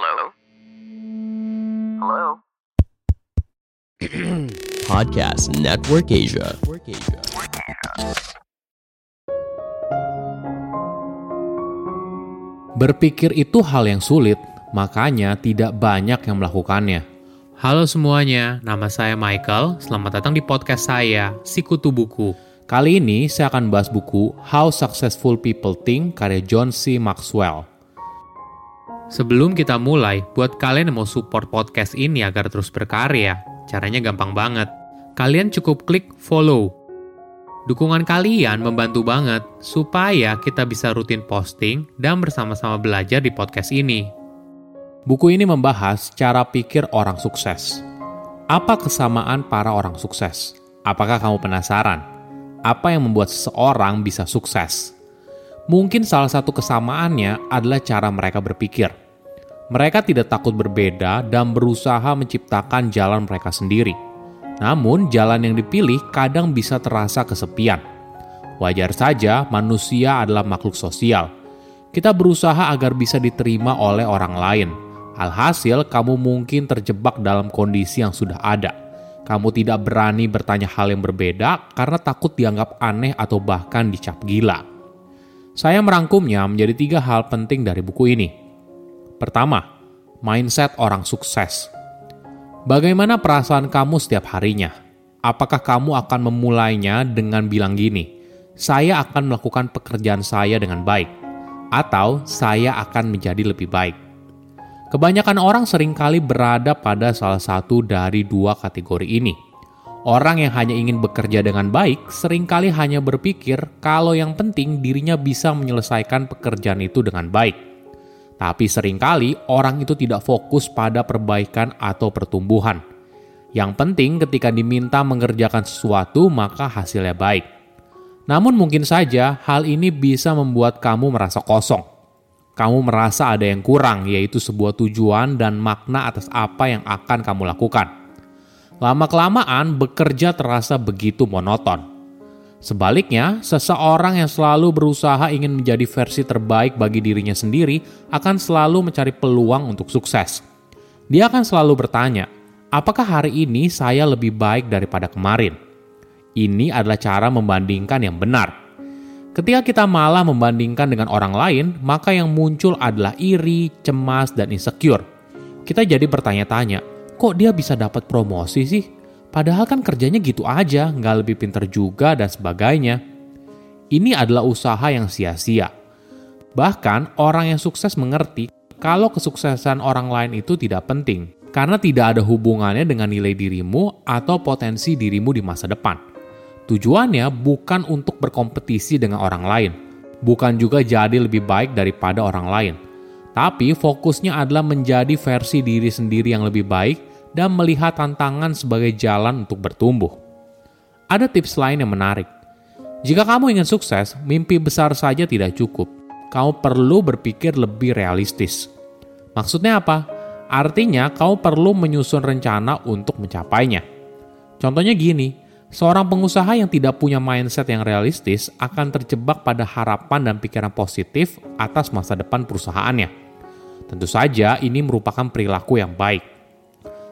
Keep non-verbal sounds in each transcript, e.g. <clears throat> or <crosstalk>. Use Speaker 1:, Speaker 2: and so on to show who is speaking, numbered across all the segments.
Speaker 1: Hello? Hello? <clears throat>
Speaker 2: Podcast Network Asia.
Speaker 3: Berpikir itu hal yang sulit, makanya tidak banyak yang melakukannya.
Speaker 4: Halo semuanya, nama saya Michael. Selamat datang di podcast saya, Sikutu Buku.
Speaker 3: Kali ini saya akan bahas buku How Successful People Think karya John C. Maxwell.
Speaker 4: Sebelum kita mulai, buat kalian yang mau support podcast ini agar terus berkarya, caranya gampang banget. Kalian cukup klik follow. Dukungan kalian membantu banget supaya kita bisa rutin posting dan bersama-sama belajar di podcast ini.
Speaker 3: Buku ini membahas cara pikir orang sukses. Apa kesamaan para orang sukses? Apakah kamu penasaran? Apa yang membuat seseorang bisa sukses? Mungkin salah satu kesamaannya adalah cara mereka berpikir. Mereka tidak takut berbeda dan berusaha menciptakan jalan mereka sendiri. Namun, jalan yang dipilih kadang bisa terasa kesepian. Wajar saja, manusia adalah makhluk sosial. Kita berusaha agar bisa diterima oleh orang lain. Alhasil, kamu mungkin terjebak dalam kondisi yang sudah ada. Kamu tidak berani bertanya hal yang berbeda karena takut dianggap aneh atau bahkan dicap gila. Saya merangkumnya menjadi tiga hal penting dari buku ini. Pertama, mindset orang sukses. Bagaimana perasaan kamu setiap harinya? Apakah kamu akan memulainya dengan bilang gini, "Saya akan melakukan pekerjaan saya dengan baik," atau "Saya akan menjadi lebih baik"? Kebanyakan orang sering kali berada pada salah satu dari dua kategori ini. Orang yang hanya ingin bekerja dengan baik sering kali hanya berpikir kalau yang penting dirinya bisa menyelesaikan pekerjaan itu dengan baik tapi sering kali orang itu tidak fokus pada perbaikan atau pertumbuhan. Yang penting ketika diminta mengerjakan sesuatu maka hasilnya baik. Namun mungkin saja hal ini bisa membuat kamu merasa kosong. Kamu merasa ada yang kurang yaitu sebuah tujuan dan makna atas apa yang akan kamu lakukan. Lama-kelamaan bekerja terasa begitu monoton Sebaliknya, seseorang yang selalu berusaha ingin menjadi versi terbaik bagi dirinya sendiri akan selalu mencari peluang untuk sukses. Dia akan selalu bertanya, "Apakah hari ini saya lebih baik daripada kemarin?" Ini adalah cara membandingkan yang benar. Ketika kita malah membandingkan dengan orang lain, maka yang muncul adalah iri, cemas, dan insecure. Kita jadi bertanya-tanya, "Kok dia bisa dapat promosi sih?" Padahal kan kerjanya gitu aja, nggak lebih pinter juga dan sebagainya. Ini adalah usaha yang sia-sia. Bahkan orang yang sukses mengerti kalau kesuksesan orang lain itu tidak penting, karena tidak ada hubungannya dengan nilai dirimu atau potensi dirimu di masa depan. Tujuannya bukan untuk berkompetisi dengan orang lain, bukan juga jadi lebih baik daripada orang lain, tapi fokusnya adalah menjadi versi diri sendiri yang lebih baik dan melihat tantangan sebagai jalan untuk bertumbuh. Ada tips lain yang menarik. Jika kamu ingin sukses, mimpi besar saja tidak cukup. Kamu perlu berpikir lebih realistis. Maksudnya apa? Artinya, kamu perlu menyusun rencana untuk mencapainya. Contohnya gini, seorang pengusaha yang tidak punya mindset yang realistis akan terjebak pada harapan dan pikiran positif atas masa depan perusahaannya. Tentu saja, ini merupakan perilaku yang baik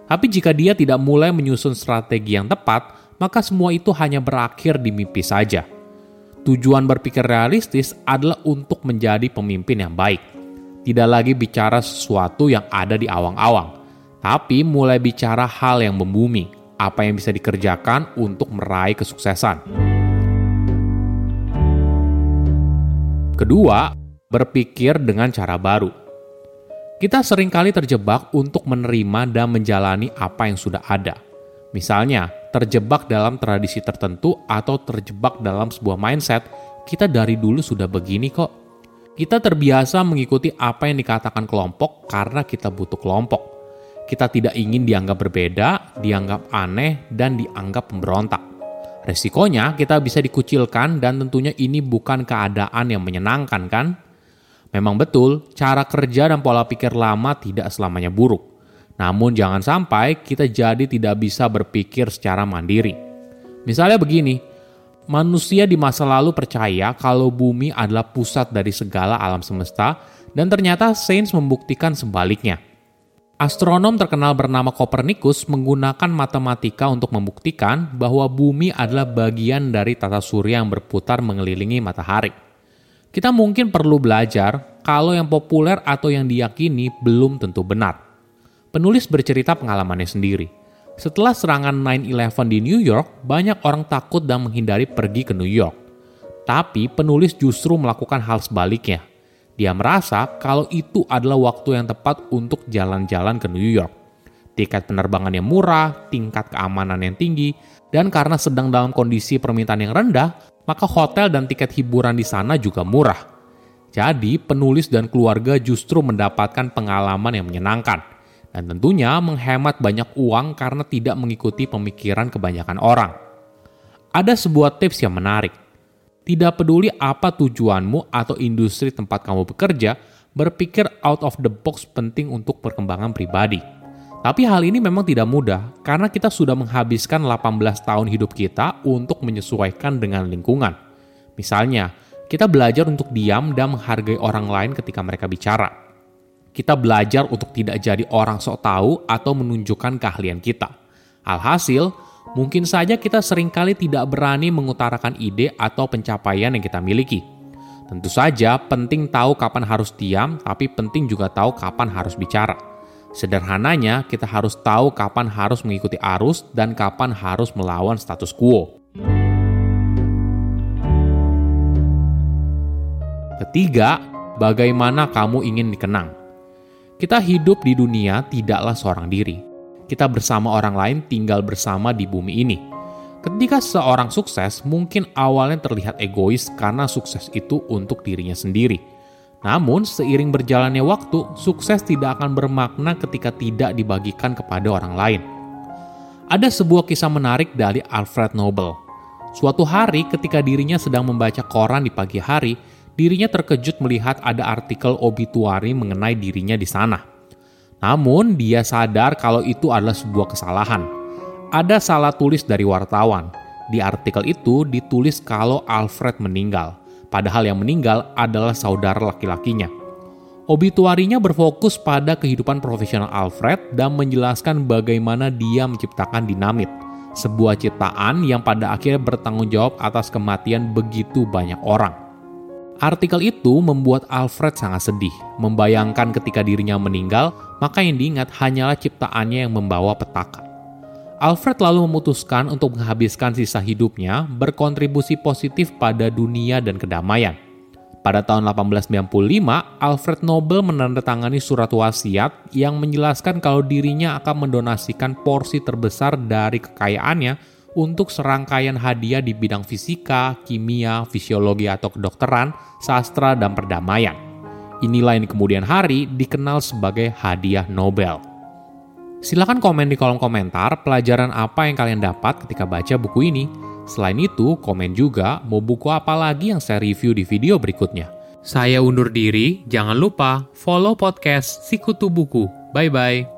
Speaker 3: tapi jika dia tidak mulai menyusun strategi yang tepat, maka semua itu hanya berakhir di mimpi saja. Tujuan berpikir realistis adalah untuk menjadi pemimpin yang baik. Tidak lagi bicara sesuatu yang ada di awang-awang, tapi mulai bicara hal yang membumi, apa yang bisa dikerjakan untuk meraih kesuksesan. Kedua, berpikir dengan cara baru. Kita sering kali terjebak untuk menerima dan menjalani apa yang sudah ada. Misalnya, terjebak dalam tradisi tertentu atau terjebak dalam sebuah mindset, kita dari dulu sudah begini kok. Kita terbiasa mengikuti apa yang dikatakan kelompok karena kita butuh kelompok. Kita tidak ingin dianggap berbeda, dianggap aneh, dan dianggap pemberontak. Resikonya kita bisa dikucilkan dan tentunya ini bukan keadaan yang menyenangkan kan? Memang betul, cara kerja dan pola pikir lama tidak selamanya buruk. Namun jangan sampai kita jadi tidak bisa berpikir secara mandiri. Misalnya begini, manusia di masa lalu percaya kalau bumi adalah pusat dari segala alam semesta dan ternyata sains membuktikan sebaliknya. Astronom terkenal bernama Kopernikus menggunakan matematika untuk membuktikan bahwa bumi adalah bagian dari tata surya yang berputar mengelilingi matahari. Kita mungkin perlu belajar kalau yang populer atau yang diyakini belum tentu benar. Penulis bercerita pengalamannya sendiri. Setelah serangan 9-11 di New York, banyak orang takut dan menghindari pergi ke New York. Tapi penulis justru melakukan hal sebaliknya – dia merasa kalau itu adalah waktu yang tepat untuk jalan-jalan ke New York. Tiket penerbangan yang murah, tingkat keamanan yang tinggi, dan karena sedang dalam kondisi permintaan yang rendah, maka hotel dan tiket hiburan di sana juga murah. Jadi, penulis dan keluarga justru mendapatkan pengalaman yang menyenangkan, dan tentunya menghemat banyak uang karena tidak mengikuti pemikiran kebanyakan orang. Ada sebuah tips yang menarik – tidak peduli apa tujuanmu atau industri tempat kamu bekerja, berpikir out of the box penting untuk perkembangan pribadi. Tapi hal ini memang tidak mudah karena kita sudah menghabiskan 18 tahun hidup kita untuk menyesuaikan dengan lingkungan. Misalnya, kita belajar untuk diam dan menghargai orang lain ketika mereka bicara. Kita belajar untuk tidak jadi orang sok tahu atau menunjukkan keahlian kita. Alhasil, mungkin saja kita sering kali tidak berani mengutarakan ide atau pencapaian yang kita miliki. Tentu saja penting tahu kapan harus diam, tapi penting juga tahu kapan harus bicara. Sederhananya, kita harus tahu kapan harus mengikuti arus dan kapan harus melawan status quo. Ketiga, bagaimana kamu ingin dikenang? Kita hidup di dunia tidaklah seorang diri kita bersama orang lain tinggal bersama di bumi ini. Ketika seorang sukses, mungkin awalnya terlihat egois karena sukses itu untuk dirinya sendiri. Namun, seiring berjalannya waktu, sukses tidak akan bermakna ketika tidak dibagikan kepada orang lain. Ada sebuah kisah menarik dari Alfred Nobel. Suatu hari, ketika dirinya sedang membaca koran di pagi hari, dirinya terkejut melihat ada artikel obituari mengenai dirinya di sana. Namun, dia sadar kalau itu adalah sebuah kesalahan. Ada salah tulis dari wartawan. Di artikel itu ditulis kalau Alfred meninggal, padahal yang meninggal adalah saudara laki-lakinya. Obituarinya berfokus pada kehidupan profesional Alfred dan menjelaskan bagaimana dia menciptakan dinamit, sebuah ciptaan yang pada akhirnya bertanggung jawab atas kematian begitu banyak orang. Artikel itu membuat Alfred sangat sedih, membayangkan ketika dirinya meninggal, maka yang diingat hanyalah ciptaannya yang membawa petaka. Alfred lalu memutuskan untuk menghabiskan sisa hidupnya berkontribusi positif pada dunia dan kedamaian. Pada tahun 1895, Alfred Nobel menandatangani surat wasiat yang menjelaskan kalau dirinya akan mendonasikan porsi terbesar dari kekayaannya untuk serangkaian hadiah di bidang fisika, kimia, fisiologi atau kedokteran, sastra, dan perdamaian. Inilah yang di kemudian hari dikenal sebagai hadiah Nobel. Silahkan komen di kolom komentar pelajaran apa yang kalian dapat ketika baca buku ini. Selain itu, komen juga mau buku apa lagi yang saya review di video berikutnya.
Speaker 4: Saya undur diri, jangan lupa follow podcast Sikutu Buku. Bye-bye.